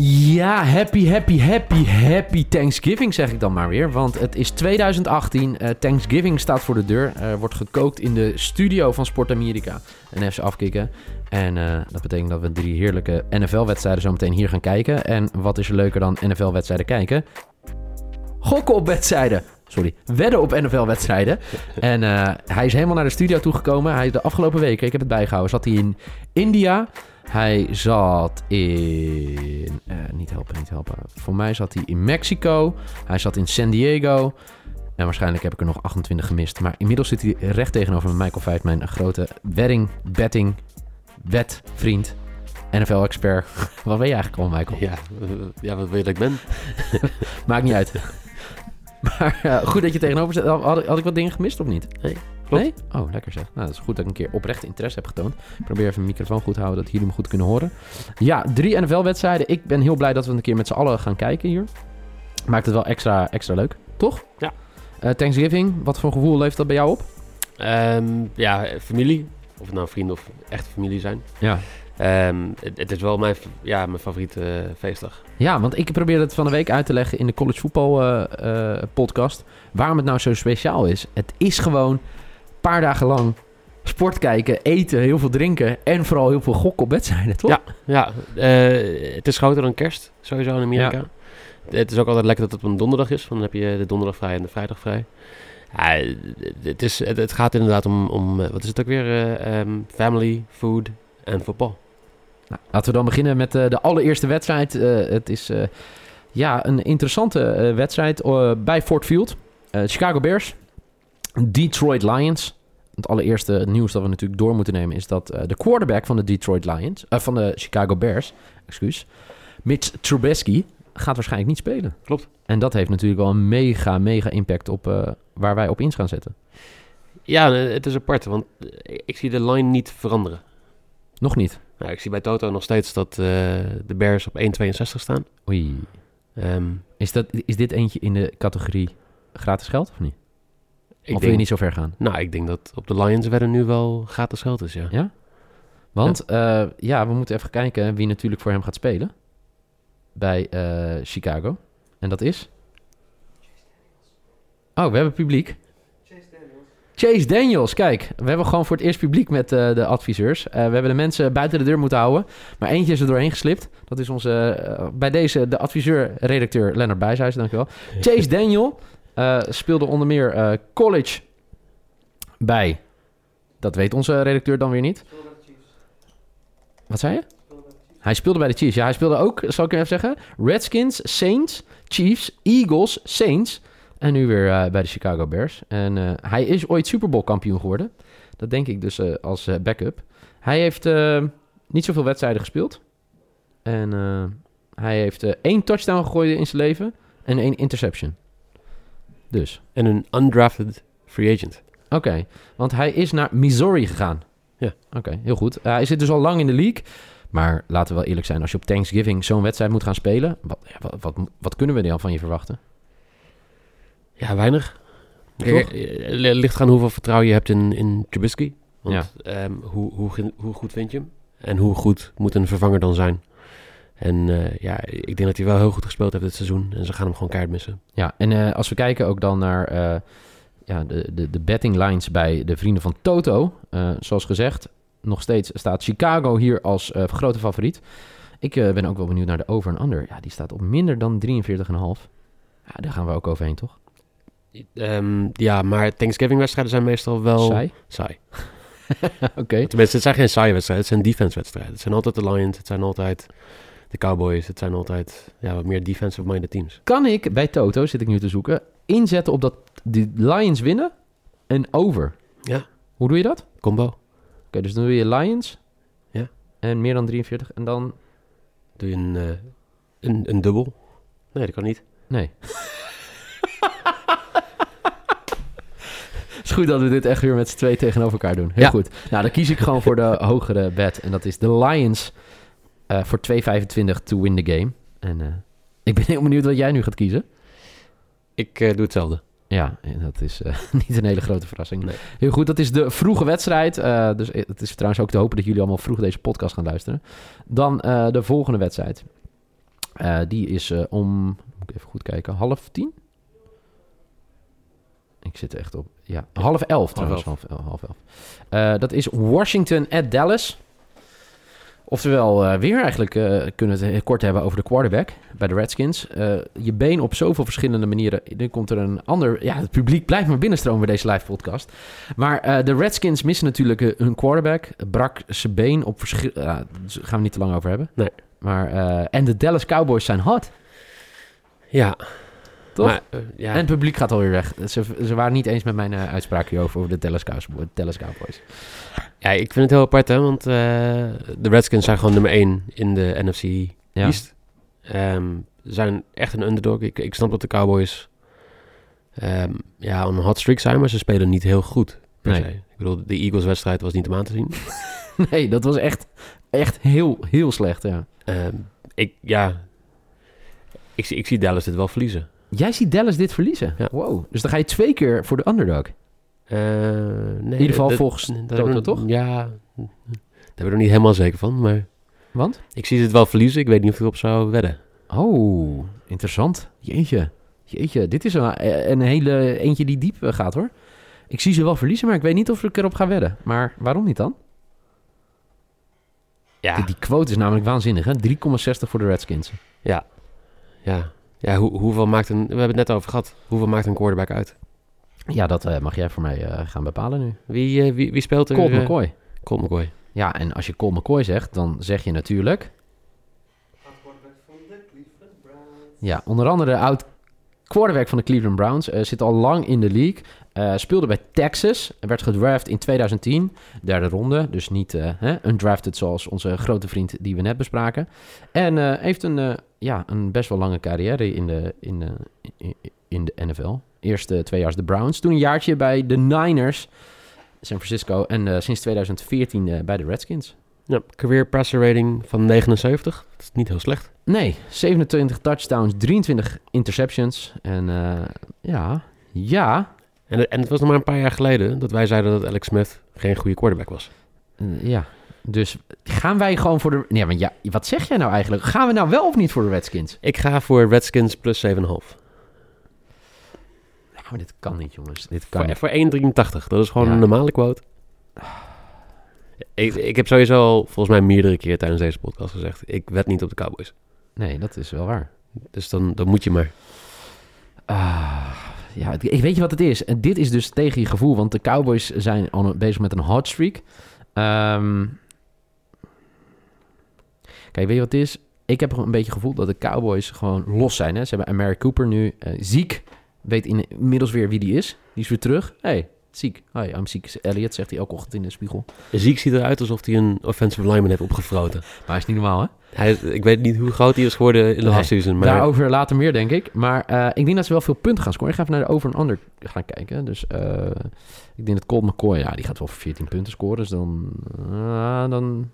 Ja, happy, happy, happy, happy Thanksgiving zeg ik dan maar weer. Want het is 2018, eh, Thanksgiving staat voor de deur. Er wordt gekookt in de studio van Sport Amerika. En even afkicken. En eh, dat betekent dat we drie heerlijke NFL-wedstrijden zo meteen hier gaan kijken. En wat is er leuker dan NFL-wedstrijden kijken? Gokken op wedstrijden. Sorry, wedden op NFL-wedstrijden. En hij is helemaal naar de studio toegekomen. Hij de afgelopen weken, ik heb het bijgehouden, zat hij in India. Hij zat in. eh, niet helpen, niet helpen. Voor mij zat hij in Mexico. Hij zat in San Diego. En waarschijnlijk heb ik er nog 28 gemist. Maar inmiddels zit hij recht tegenover me, Michael Veit, mijn grote wedding, betting, wetvriend, NFL-expert. Wat ben je eigenlijk al, Michael? Ja, eh, ja wat wil je dat ik ben? Maakt niet uit. maar eh, goed dat je tegenover zit. Had, ik- had ik wat dingen gemist of niet? Nee, klopt. Nee? Oh, lekker zeg. Nou, dat is goed dat ik een keer oprecht interesse heb getoond. Ik probeer even mijn microfoon goed te houden, dat jullie me goed kunnen horen. Ja, drie NFL-wedstrijden. Ik ben heel blij dat we een keer met z'n allen gaan kijken hier. Maakt het wel extra, extra leuk, toch? Ja. Eh, Thanksgiving, wat voor gevoel levert dat bij jou op? Ehm, ja, familie. Of het nou vrienden of echte familie zijn. Ja. Ehm, het, het is wel mijn, ja, mijn favoriete eh, feestdag. Ja, want ik probeerde het van de week uit te leggen in de college voetbal eh, podcast. Waarom het nou zo speciaal is. Het is gewoon paar dagen lang sport kijken, eten, heel veel drinken en vooral heel veel gokken op wedstrijden, toch? Ja. Ja, eh, het is groter dan kerst, sowieso in Amerika. Ja. Het is ook altijd lekker dat het op een donderdag is, want dan heb je de donderdag vrij en de vrijdag vrij. Ja, het, is, het, het gaat inderdaad om, om eh, wat is het ook weer? Eh, ehm, family, food en voetbal. Nou, laten we dan beginnen met de allereerste wedstrijd. Het is ja, een interessante wedstrijd bij Ford Field. Chicago Bears, Detroit Lions. Het allereerste nieuws dat we natuurlijk door moeten nemen is dat eh, de quarterback van de Detroit Lions, eh, van de Chicago Bears, excuus, Mitch Trubisky, gaat waarschijnlijk niet spelen. Klopt. En dat heeft natuurlijk wel een mega, mega impact op eh, waar wij op in gaan zetten. Ja, het is apart, want ik zie de line niet veranderen. Nog niet. Nou, ik zie bij Toto nog steeds dat de Bears op 1,62 staan. Oei. Ehm, Is, dat, is dit eentje in de categorie gratis geld of niet? Ik of wil denk, je niet zo ver gaan? Nou, ik denk dat op de Lions werden nu wel gratis geld is, ja. Ja? Want ja. ja, we moeten even kijken wie natuurlijk voor hem gaat spelen. Bij eh, Chicago. En dat is? Oh, we hebben publiek. Chase Daniels, kijk. We hebben gewoon voor het eerst publiek met eh, de adviseurs. Eh, we hebben de mensen buiten de deur moeten houden. Maar eentje is er doorheen geslipt. Dat is onze, eh, bij deze, de adviseur-redacteur Lennart Bijshuis, dankjewel. Chase Daniel eh, speelde onder meer eh, college bij... Dat weet onze redacteur dan weer niet. Wat zei je? Hij speelde bij de Chiefs. Ja, hij speelde ook, zal ik even zeggen, Redskins, Saints, Chiefs, Eagles, Saints en nu weer eh, bij de Chicago Bears. En hij is ooit Super Bowl kampioen geworden. Dat denk ik dus eh, als backup. Hij heeft niet zoveel wedstrijden gespeeld. En hij heeft één touchdown gegooid in zijn leven en één interception. Dus, En een undrafted free agent. oké. Want hij is naar Missouri gegaan. Ja. Oké, heel goed. Eh, hij zit dus al lang in de league. Maar laten we wel eerlijk zijn, als je op Thanksgiving zo'n wedstrijd moet gaan spelen, wat, ja, wat, wat, wat kunnen we dan van je verwachten? Ja, weinig. Toch? Eh, li- ligt aan hoeveel vertrouwen je hebt in, in Trubisky. Want ehm, hoe, hoe, hoe goed vind je hem? En hoe goed moet een vervanger dan zijn? En eh, ja, ik denk dat hij wel heel goed gespeeld heeft dit seizoen. En ze gaan hem gewoon keihard missen. Ja, en eh, als we kijken ook dan naar eh, ja, de, de, de betting lines bij de vrienden van Toto. zoals gezegd, nog steeds staat Chicago hier als grote favoriet. Ik ben ook wel benieuwd naar de over en under. Ja, die staat op minder dan 43,5. Ja, daar gaan we ook overheen, toch? Ehm, ja, maar Thanksgiving-wedstrijden zijn meestal wel Saai? saai. Oké. Tenminste, het zijn geen saaie wedstrijden. Het zijn defense-wedstrijden. Het zijn altijd de Lions. Het zijn altijd de Cowboys. Het zijn altijd ja, wat meer defensive-minded teams. Kan ik bij Toto, zit ik nu te zoeken, inzetten op dat de Lions winnen en over? Ja. Hoe doe je dat? Oké, Combo. dus dan doe je Lions. Ja. En meer dan 43 en dan... Doe je een, eh, een, een dubbel? Nee, dat kan niet. Nee. Het is goed dat we dit echt weer met z'n twee tegenover elkaar doen. Heel Ja. goed. Nou, dan kies ik gewoon voor de hogere bet. En dat is de Lions voor 2,25 to win the game. En eh, ik ben heel benieuwd wat jij nu gaat kiezen. Ik eh, doe hetzelfde. Ja, en dat is eh, niet een hele grote verrassing. Nee. Heel goed, dat is de vroege wedstrijd. Eh, dus het is trouwens ook te hopen dat jullie allemaal vroeg deze podcast gaan luisteren. Dan eh, de volgende wedstrijd. Die is om, moet ik even goed kijken, half tien? Ik zit echt op, ja, half elf trouwens. Half elf. Half elf. Dat is Washington at Dallas. Oftewel, uh, weer eigenlijk uh, kunnen we het kort hebben over de quarterback bij de Redskins. Uh, je been op zoveel verschillende manieren. Dan komt er een ander... Ja, het publiek blijft maar binnenstromen bij deze live podcast. Maar de Redskins missen natuurlijk hun quarterback. Brak zijn been op verschillende... daar gaan we niet te lang over hebben. Nee. Maar, en de Dallas Cowboys zijn hot. Ja. Toch? Maar, ja. En het publiek gaat alweer weg. Ze, ze waren niet eens met mijn uitspraak hierover over de Dallas Cowboys. Dallas Cowboys. Ja, ik vind het heel apart, hè, want uh, de Redskins zijn gewoon nummer 1 in de NFC East. Um, ze zijn echt een underdog. Ik, ik snap dat de Cowboys um, ja, een hot streak zijn, maar ze spelen niet heel goed. Per nee. se. Ik bedoel, de Eagles-wedstrijd was niet om aan te zien. nee, dat was echt, echt heel, heel slecht, ja. Um, ik, ja, ik, ik zie Dallas dit wel verliezen. Jij ziet Dallas dit verliezen? Ja. Wow. Dus dan ga je twee keer voor de underdog. Uh, nee, in ieder geval volgens dat Toto, toch? Ja, daar ben ik er niet helemaal zeker van, maar... Want? Ik zie het wel verliezen, ik weet niet of ik erop zou wedden. Oh, interessant. Jeetje, jeetje. Dit is een, een hele eentje die diep eh, gaat, hoor. Ik zie ze wel verliezen, maar ik weet niet of ik erop ga wedden. Maar waarom niet dan? Ja. Die, die quote is namelijk waanzinnig, hè? 3,60 voor de Redskins. Ja. Ja. Ja, hoe, hoeveel maakt een... We hebben het net over gehad. Hoeveel maakt een quarterback uit? Ja, dat uh, mag jij voor mij uh, gaan bepalen nu. Wie, uh, wie, wie speelt er? Colt McCoy. Colt McCoy. Ja, en als je Colt McCoy zegt, dan zeg je natuurlijk... Ja, onder andere oud quarterback van de Cleveland Browns. zit al lang in de league. speelde bij Texas. Werd gedraft in 2010. Derde ronde. Dus niet hè, undrafted zoals onze grote vriend die we net bespraken. En heeft een, ja, een best wel lange carrière in de, in, in, in de NFL eerste twee jaar de Browns. Toen een jaartje bij de Niners, San Francisco. En uh, sinds 2014 uh, bij de Redskins. Ja, career passer rating van 79. Dat is niet heel slecht. Nee, 27 touchdowns, 23 interceptions. En uh, ja, ja. En, en het was nog maar een paar jaar geleden dat wij zeiden dat Alex Smith geen goede quarterback was. ja, dus gaan wij gewoon voor de... Nee, maar ja, wat zeg jij nou eigenlijk? Gaan we nou wel of niet voor de Redskins? Ik ga voor Redskins plus 7,5. Maar dit kan niet, jongens. Dit kan voor, niet. Voor 1,83. Dat is gewoon een normale quote. Ik, ik heb sowieso al volgens mij meerdere keer tijdens deze podcast gezegd... ik wed niet op de Cowboys. Nee, dat is wel waar. Dus dan, dan moet je maar. Ah, ja, ik weet je wat het is. En dit is dus tegen je gevoel, want de Cowboys zijn al bezig met een hot streak. Um, kijk, weet je wat het is? Ik heb een beetje gevoel dat de Cowboys gewoon los zijn. Hè? Ze hebben Mary Cooper nu uh, ziek weet inmiddels weer wie die is. Die is weer terug. hey, ziek. Hi, I'm ziek. Elliot zegt hij elke ochtend in de spiegel. Ziek ziet eruit alsof hij een offensive lineman heeft opgefroten. Maar hij is niet normaal, hè? Hij, ik weet niet hoe groot hij is geworden in de nee, season. Maar... Daarover later meer, denk ik. Maar uh, ik denk dat ze wel veel punten gaan scoren. Ik ga even naar de over en under gaan kijken. Dus uh, ik denk dat Colt McCoy, ja, die gaat wel voor 14 punten scoren. Dus dan... Uh, dan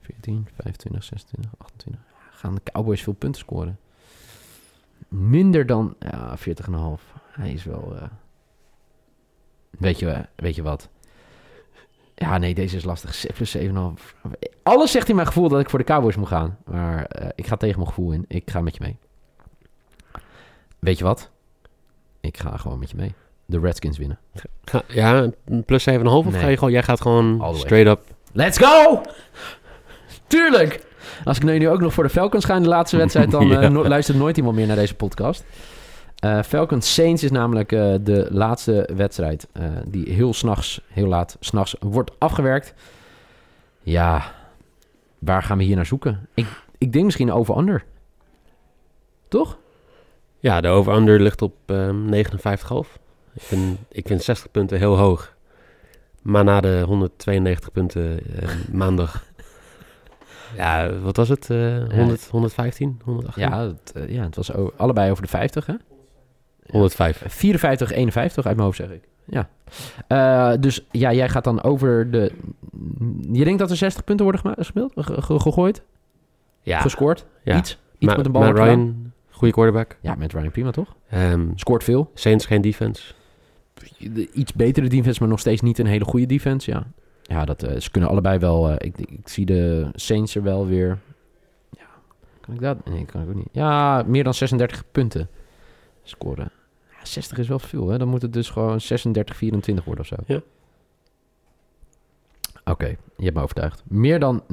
14, 25, 26, 28. Gaan de Cowboys veel punten scoren minder dan ja, 40,5. Hij is wel. Uh... Weet, je, weet je wat? Ja, nee, deze is lastig. 7 plus 7,5. Alles zegt in mijn gevoel dat ik voor de Cowboys moet gaan. Maar uh, ik ga tegen mijn gevoel in. Ik ga met je mee. Weet je wat? Ik ga gewoon met je mee. De Redskins winnen. Ja, plus 7,5 of ga je gewoon... Jij gaat gewoon straight up... Let's go! Tuurlijk! Als ik nu ook nog voor de Falcons ga in de laatste wedstrijd, dan ja. uh, luistert nooit iemand meer naar deze podcast. Uh, Falcons Saints is namelijk uh, de laatste wedstrijd die heel s'nachts, heel laat s'nachts wordt afgewerkt. Ja, waar gaan we hier naar zoeken? Ik, ik denk misschien over-under. Toch? Ja, de over-under ligt op um, ehm, 59,5. Ik vind, ik vind 60 punten heel hoog. Maar na de 192 punten maandag ja, wat was het? Uh, 100, 115, 118? Ja, het, uh, ja, het was allebei over de 50, hè? 105. 54, 51 uit mijn hoofd, zeg ik. Ja. Uh, dus ja, jij gaat dan over de... Je denkt dat er 60 punten worden gespeeld, gegooid? Ja. Gescoord? Ja. Iets? Iets met een bal? Met Ryan, goede quarterback. Ja, met Ryan prima, toch? Um, Scoort veel. Saints geen defense. Iets betere defense, maar nog steeds niet een hele goede defense, ja ja, dat, uh, ze kunnen allebei wel. Uh, ik, ik, zie de Saints er wel weer. Ja, Kan ik dat? Nee, kan ik ook niet. Ja, meer dan 36 punten scoren. Ja, 60 is wel veel, hè? Dan moet het dus gewoon 36, 24 worden of zo. Ja. Oké, je hebt me overtuigd. Meer dan 59,5.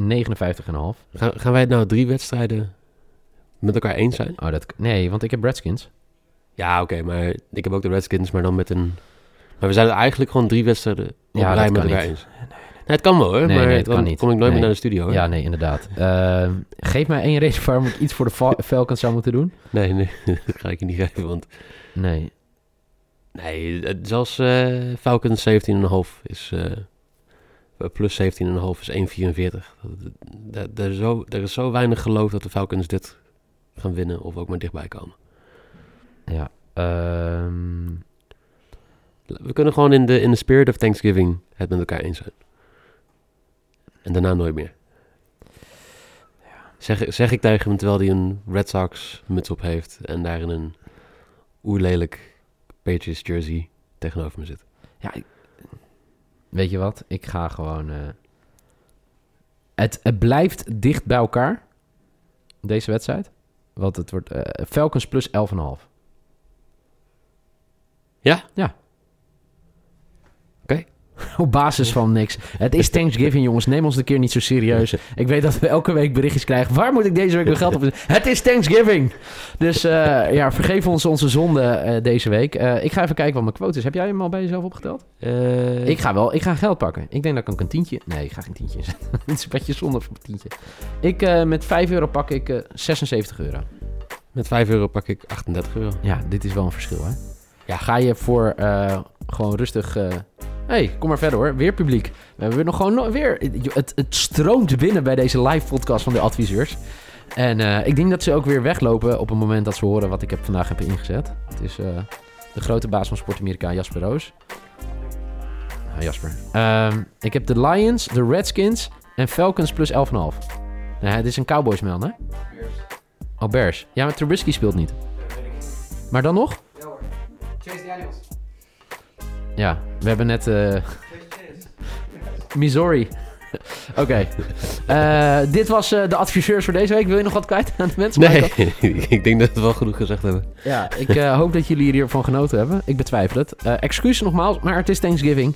Gaan, gaan wij nou drie wedstrijden met elkaar eens zijn? Oh, dat, nee, want ik heb Redskins. Ja, oké, maar ik heb ook de Redskins, maar dan met een... Maar we zijn eigenlijk gewoon drie wedstrijden op Ja, rij met elkaar niet. eens. Nee, het kan wel hoor, Nee, maar het dan kan niet. kom ik nooit meer naar de studio hoor. Ja, nee, inderdaad. Ehm, geef mij één reden waarom ik iets voor de Fa- Falcons zou moeten doen. Nee, nee, dat ga ik je niet geven, want... Nee. Nee, zelfs eh Falcons 17,5 is... eh, plus 17,5 is 1,44. Dat- dat- Er is, zo, er is zo weinig geloof dat de Falcons dit gaan winnen of ook maar dichtbij komen. Ja. Ehm, We kunnen gewoon in de, in de spirit of Thanksgiving het met elkaar eens zijn. En daarna nooit meer. Zeg, zeg ik tegen hem terwijl hij een Red Sox muts op heeft en daar in een oerlelijk Patriots jersey tegenover me zit. ja, ik- weet je wat? Ik ga gewoon... eh, het, het blijft dicht bij elkaar, deze wedstrijd. Want het wordt eh, Falcons plus 11,5. Ja? Ja. Op basis van niks. Het is Thanksgiving, jongens. Neem ons een keer niet zo serieus. Ik weet dat we elke week berichtjes krijgen. Waar moet ik deze week mijn geld op Het is Thanksgiving. Dus eh, ja, vergeef ons onze zonde eh, deze week. Eh, ik ga even kijken wat mijn quote is. Heb jij hem al bij jezelf opgeteld? Ik ga wel. Ik ga geld pakken. Ik denk dat ik een tientje... Nee, ik ga geen tientje inzetten. Het is een beetje zonde voor een tientje. Ik, met 5 euro pak ik eh 76 euro. Met 5 euro pak ik 38 euro. Ja, dit is wel een verschil, hè? Ja, ga je voor gewoon rustig... hey, kom maar verder hoor. Weer publiek. We hebben nog gewoon weer... Het, het stroomt binnen bij deze live podcast van de adviseurs. En eh, ik denk dat ze ook weer weglopen op het moment dat ze horen wat ik heb, vandaag heb ingezet. Het is eh, de grote baas van Sport Amerika, Jasper Roos. Ah, Jasper. Ehm, ik heb de Lions, de Redskins en Falcons plus 11,5. Nee, het is een Cowboys-mail, hè? Oh, Bears. Ja, maar Trubisky speelt niet. Maar dan nog? Chase Daniels. Ja, we hebben net eh, Missouri. Oké. Eh, dit was eh, de adviseurs voor deze week. Wil je nog wat kwijt aan de mensen? Nee, ik denk dat we wel genoeg gezegd hebben. Ja, ik hoop dat jullie hiervan genoten hebben. Ik betwijfel het. Excuses nogmaals, maar het is Thanksgiving.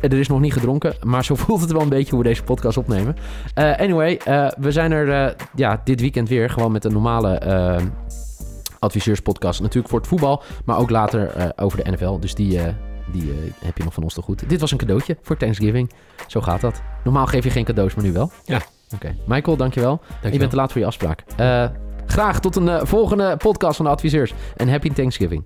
Er is nog niet gedronken, maar zo voelt het wel een beetje hoe we deze podcast opnemen. Anyway, we zijn er ja, dit weekend weer gewoon met een normale adviseurspodcast. Natuurlijk voor het voetbal, maar ook later over de NFL. Dus die, die eh, heb je nog van ons te goed. Dit was een cadeautje voor Thanksgiving. Zo gaat dat. Normaal geef je geen cadeaus, maar nu wel. Ja. Oké. Michael, dankjewel. Dankjewel. Je bent te laat voor je afspraak. Eh, graag tot een eh, volgende podcast van de adviseurs. En happy Thanksgiving.